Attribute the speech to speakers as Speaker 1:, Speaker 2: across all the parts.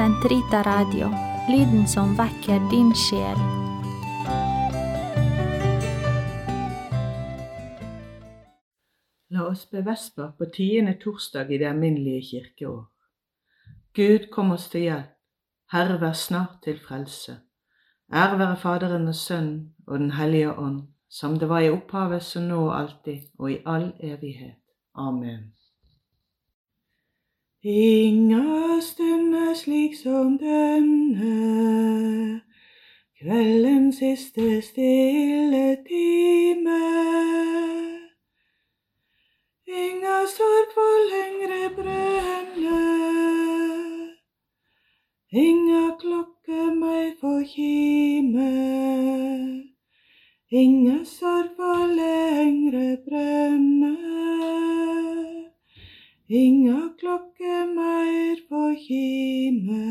Speaker 1: Sentrita Radio, lyden som vekker din sjel.
Speaker 2: La oss be vesper på tiende torsdag i det alminnelige kirkeår. Gud, kom oss til hjelp. Herre, vær snart til frelse. Ære være Faderen og Sønnen og Den hellige ånd, som det var i opphavet, så nå og alltid, og i all evighet. Amen. Inga stunder slik som denne, kveldens siste stille time. Inga sorg får lengre brenne, inga klokke meg får kime. Inga sorg kime.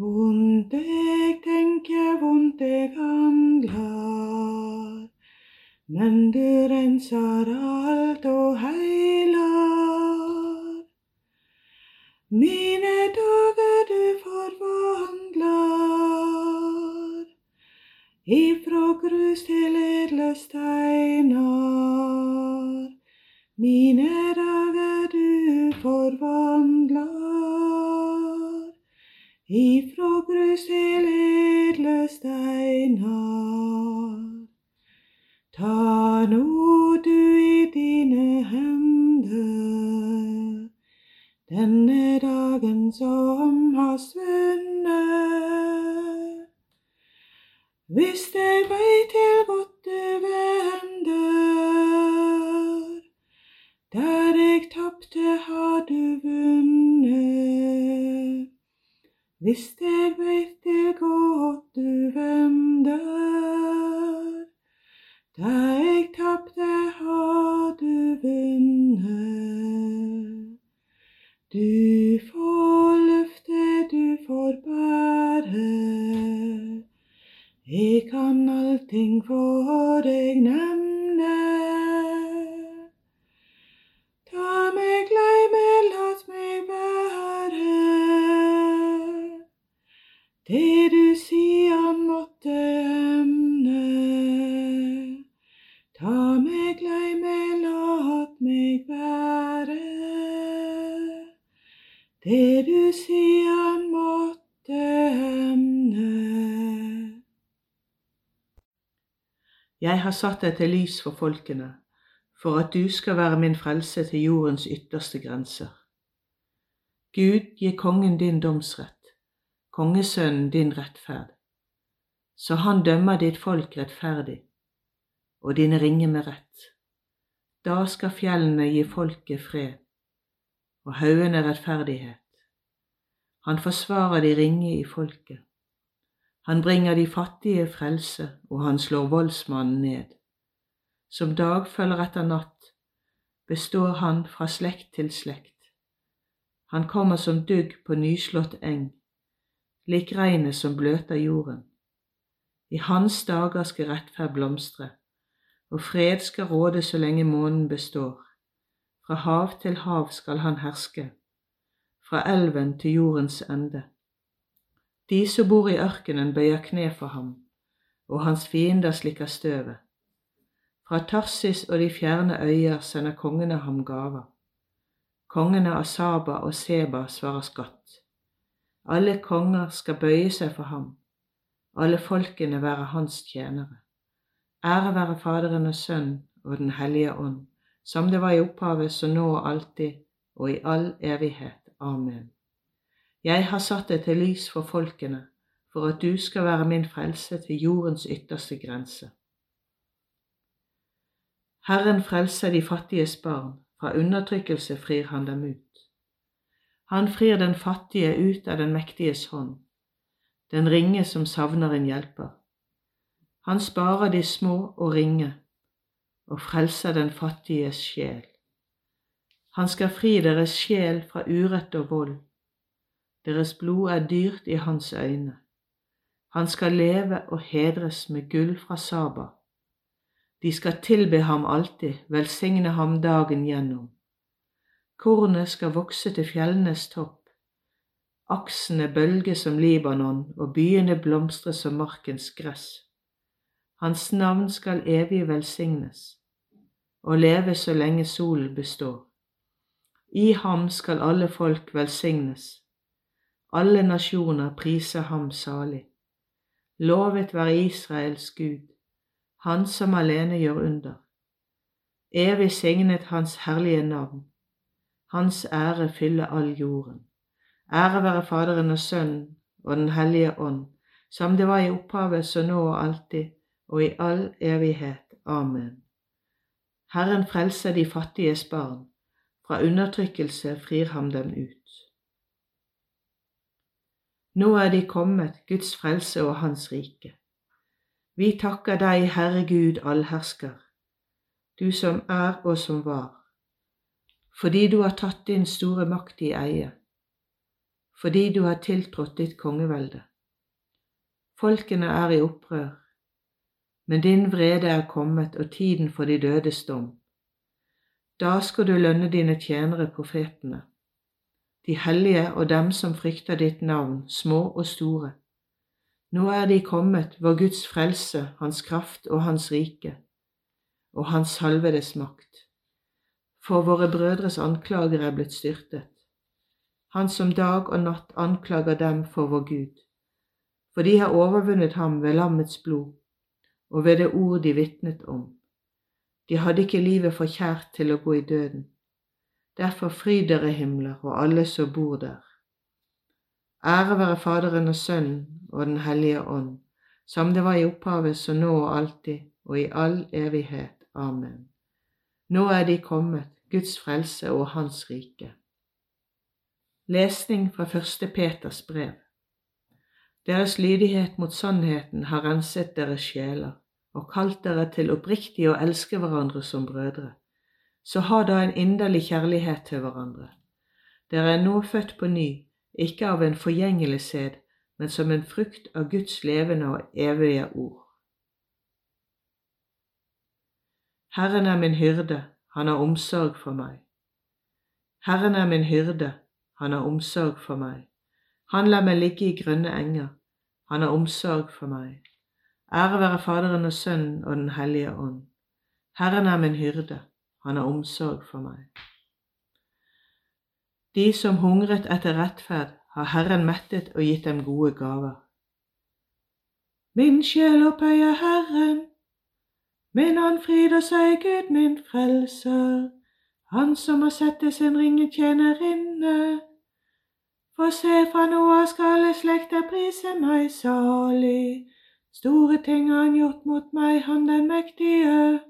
Speaker 2: Vondt jeg tenker, vondt jeg handlar, men du renser alt og heiler. Mine dager du forvandler. Ifra grus til edle steiner. Mine grus til edle steiner. Ta nå du i dine hender denne dagen som har svunnet. Hvis det vei til godt du vender, der jeg tapte har du vunnet. Hvis jeg allting for deg nemne. Ta meg lei meg, lat meg være. Det du sier måtte emne. Ta meg lei meg, lat meg være. Det du sier måtte Jeg har satt deg til lys for folkene, for at du skal være min frelse til jordens ytterste grenser. Gud, gi kongen din domsrett, kongesønnen din rettferd, så han dømmer ditt folk rettferdig, og dine ringer med rett. Da skal fjellene gi folket fred, og haugene rettferdighet. Han forsvarer de ringe i folket. Han bringer de fattige frelse, og han slår voldsmannen ned. Som dag følger etter natt, består han fra slekt til slekt. Han kommer som dugg på nyslått eng, lik regnet som bløter jorden. I hans dager skal rettferd blomstre, og fred skal råde så lenge månen består. Fra hav til hav skal han herske, fra elven til jordens ende. De som bor i ørkenen, bøyer kne for ham, og hans fiender slikker støvet. Fra Tarsis og de fjerne øyer sender kongene ham gaver. Kongene av Saba og Seba svarer skatt. Alle konger skal bøye seg for ham, alle folkene være hans tjenere. Ære være Faderen og Sønnen og Den hellige ånd, som det var i opphavet, så nå og alltid, og i all evighet. Amen. Jeg har satt deg til lys for folkene, for at du skal være min frelse til jordens ytterste grense. Herren frelser de fattiges barn, fra undertrykkelse frir han dem ut. Han frir den fattige ut av den mektiges hånd, den ringe som savner en hjelper. Han sparer de små og ringe, og frelser den fattiges sjel. Han skal fri deres sjel fra urett og vold. Deres blod er dyrt i hans øyne. Han skal leve og hedres med gull fra Saba. De skal tilbe ham alltid, velsigne ham dagen gjennom. Kornet skal vokse til fjellenes topp, aksene bølger som Libanon og byene blomstrer som markens gress. Hans navn skal evig velsignes og leve så lenge solen består. I ham skal alle folk velsignes, alle nasjoner priser ham salig. Lovet være Israels Gud, han som alene gjør under. Evig signet hans herlige navn. Hans ære fyller all jorden. Ære være Faderen og Sønnen og Den hellige ånd, som det var i opphavet, så nå og alltid, og i all evighet. Amen. Herren frelser de fattiges barn, fra undertrykkelse frir ham dem ut. Nå er de kommet, Guds frelse og Hans rike. Vi takker deg, Herre Gud allhersker, du som er og som var, fordi du har tatt din store makt i eie, fordi du har tiltrådt ditt kongevelde. Folkene er i opprør, men din vrede er kommet og tiden for de dødes dom. Da skal du lønne dine tjenere profetene, de hellige og dem som frykter ditt navn, små og store. Nå er de kommet, vår Guds frelse, Hans kraft og Hans rike og hans halvedes makt. For våre brødres anklager er blitt styrtet, han som dag og natt anklager dem for vår Gud, for de har overvunnet ham ved lammets blod og ved det ord de vitnet om. De hadde ikke livet for kjært til å gå i døden. Derfor fryd dere himler og alle som bor der. Ære være Faderen og Sønnen og Den hellige ånd, som det var i opphavet, så nå og alltid og i all evighet. Amen. Nå er de kommet, Guds frelse og Hans rike. Lesning fra første Peters brev. Deres lydighet mot sannheten har renset deres sjeler og kalt dere til oppriktig å elske hverandre som brødre. Så ha da en inderlig kjærlighet til hverandre. Dere er nå født på ny, ikke av en forgjengelig sæd, men som en frukt av Guds levende og evige ord. Herren er min hyrde, han har omsorg for meg. Herren er min hyrde, han har omsorg for meg. Han lar meg ligge i grønne enger, han har omsorg for meg. Ære være Faderen og Sønnen og Den hellige ånd. Herren er min hyrde, han har omsorg for meg. De som hungret etter rettferd, har Herren mettet og gitt dem gode gaver. Min sjel opphøyer Herren, min han fryder seg Gud min frelser, han som har sett sette sin ringe tjenerinne. For se, fra nå av skal alle slekter prise meg salig. Store ting har han gjort mot meg, han den mektige.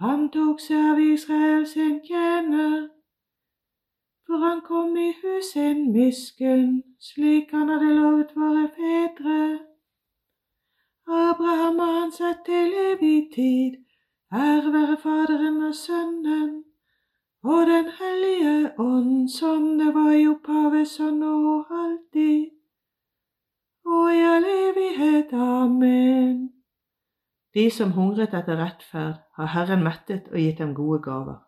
Speaker 2: han tok seg av Israel sin tjener. For han kom i hus sin miskunn, slik han hadde lovet våre fedre. Abraham har han sett til evig tid. Ære være Faderen og Sønnen og Den hellige ånd, som det var i opphavet, så nå og alltid, og i all evighet. Amen. De som hungret etter rettferd, har Herren mettet og gitt dem gode gaver.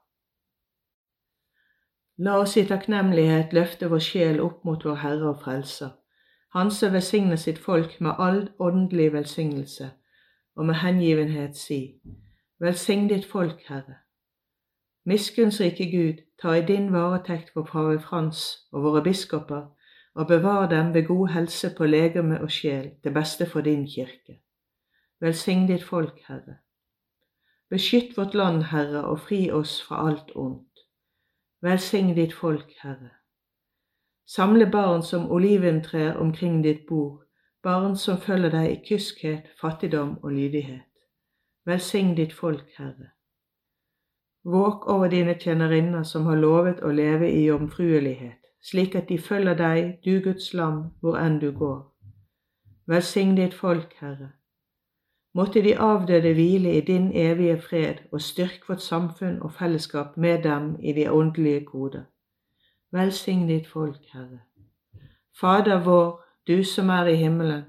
Speaker 2: La oss i takknemlighet løfte vår sjel opp mot vår Herre og Frelser han som velsigner sitt folk med all åndelig velsignelse, og med hengivenhet si, Velsign ditt folk, Herre. Miskunnsrike Gud, ta i din varetekt vår pave Frans og våre biskoper, og bevar dem ved god helse på legeme og sjel, til beste for din kirke. Velsign ditt folk, Herre. Beskytt vårt land, Herre, og fri oss fra alt ondt. Velsign ditt folk, Herre. Samle barn som oliventrær omkring ditt bord, barn som følger deg i kyskhet, fattigdom og lydighet. Velsign ditt folk, Herre. Våk over dine tjenerinner som har lovet å leve i jomfruelighet, slik at de følger deg, du Guds lam, hvor enn du går. Velsign ditt folk, Herre. Måtte de avdøde hvile i din evige fred og styrke vårt samfunn og fellesskap med dem i de åndelige gode. Velsign ditt folk, Herre. Fader vår, du som er i himmelen.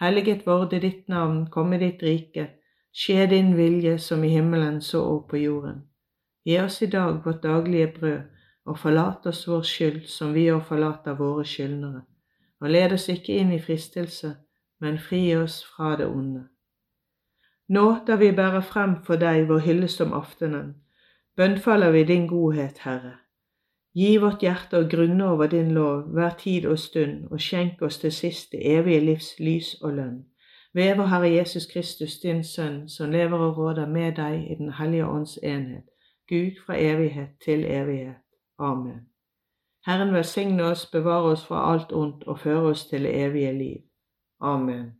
Speaker 2: Helliget vorde ditt navn, komme ditt rike. Skje din vilje som i himmelen så og på jorden. Gi oss i dag vårt daglige brød, og forlat oss vår skyld som vi òg forlater våre skyldnere. Og led oss ikke inn i fristelse, men fri oss fra det onde. Nå da vi bærer frem for deg vår hyllest om aftenen, bønnfaller vi din godhet, Herre. Gi vårt hjerte å grunne over din lov hver tid og stund, og skjenk oss til sist det evige livs lys og lønn. Ved vår Herre Jesus Kristus, din Sønn, som lever og råder med deg i Den hellige ånds enhet, Gud fra evighet til evighet. Amen. Herren velsigne oss, bevare oss fra alt ondt og føre oss til det evige liv. Amen.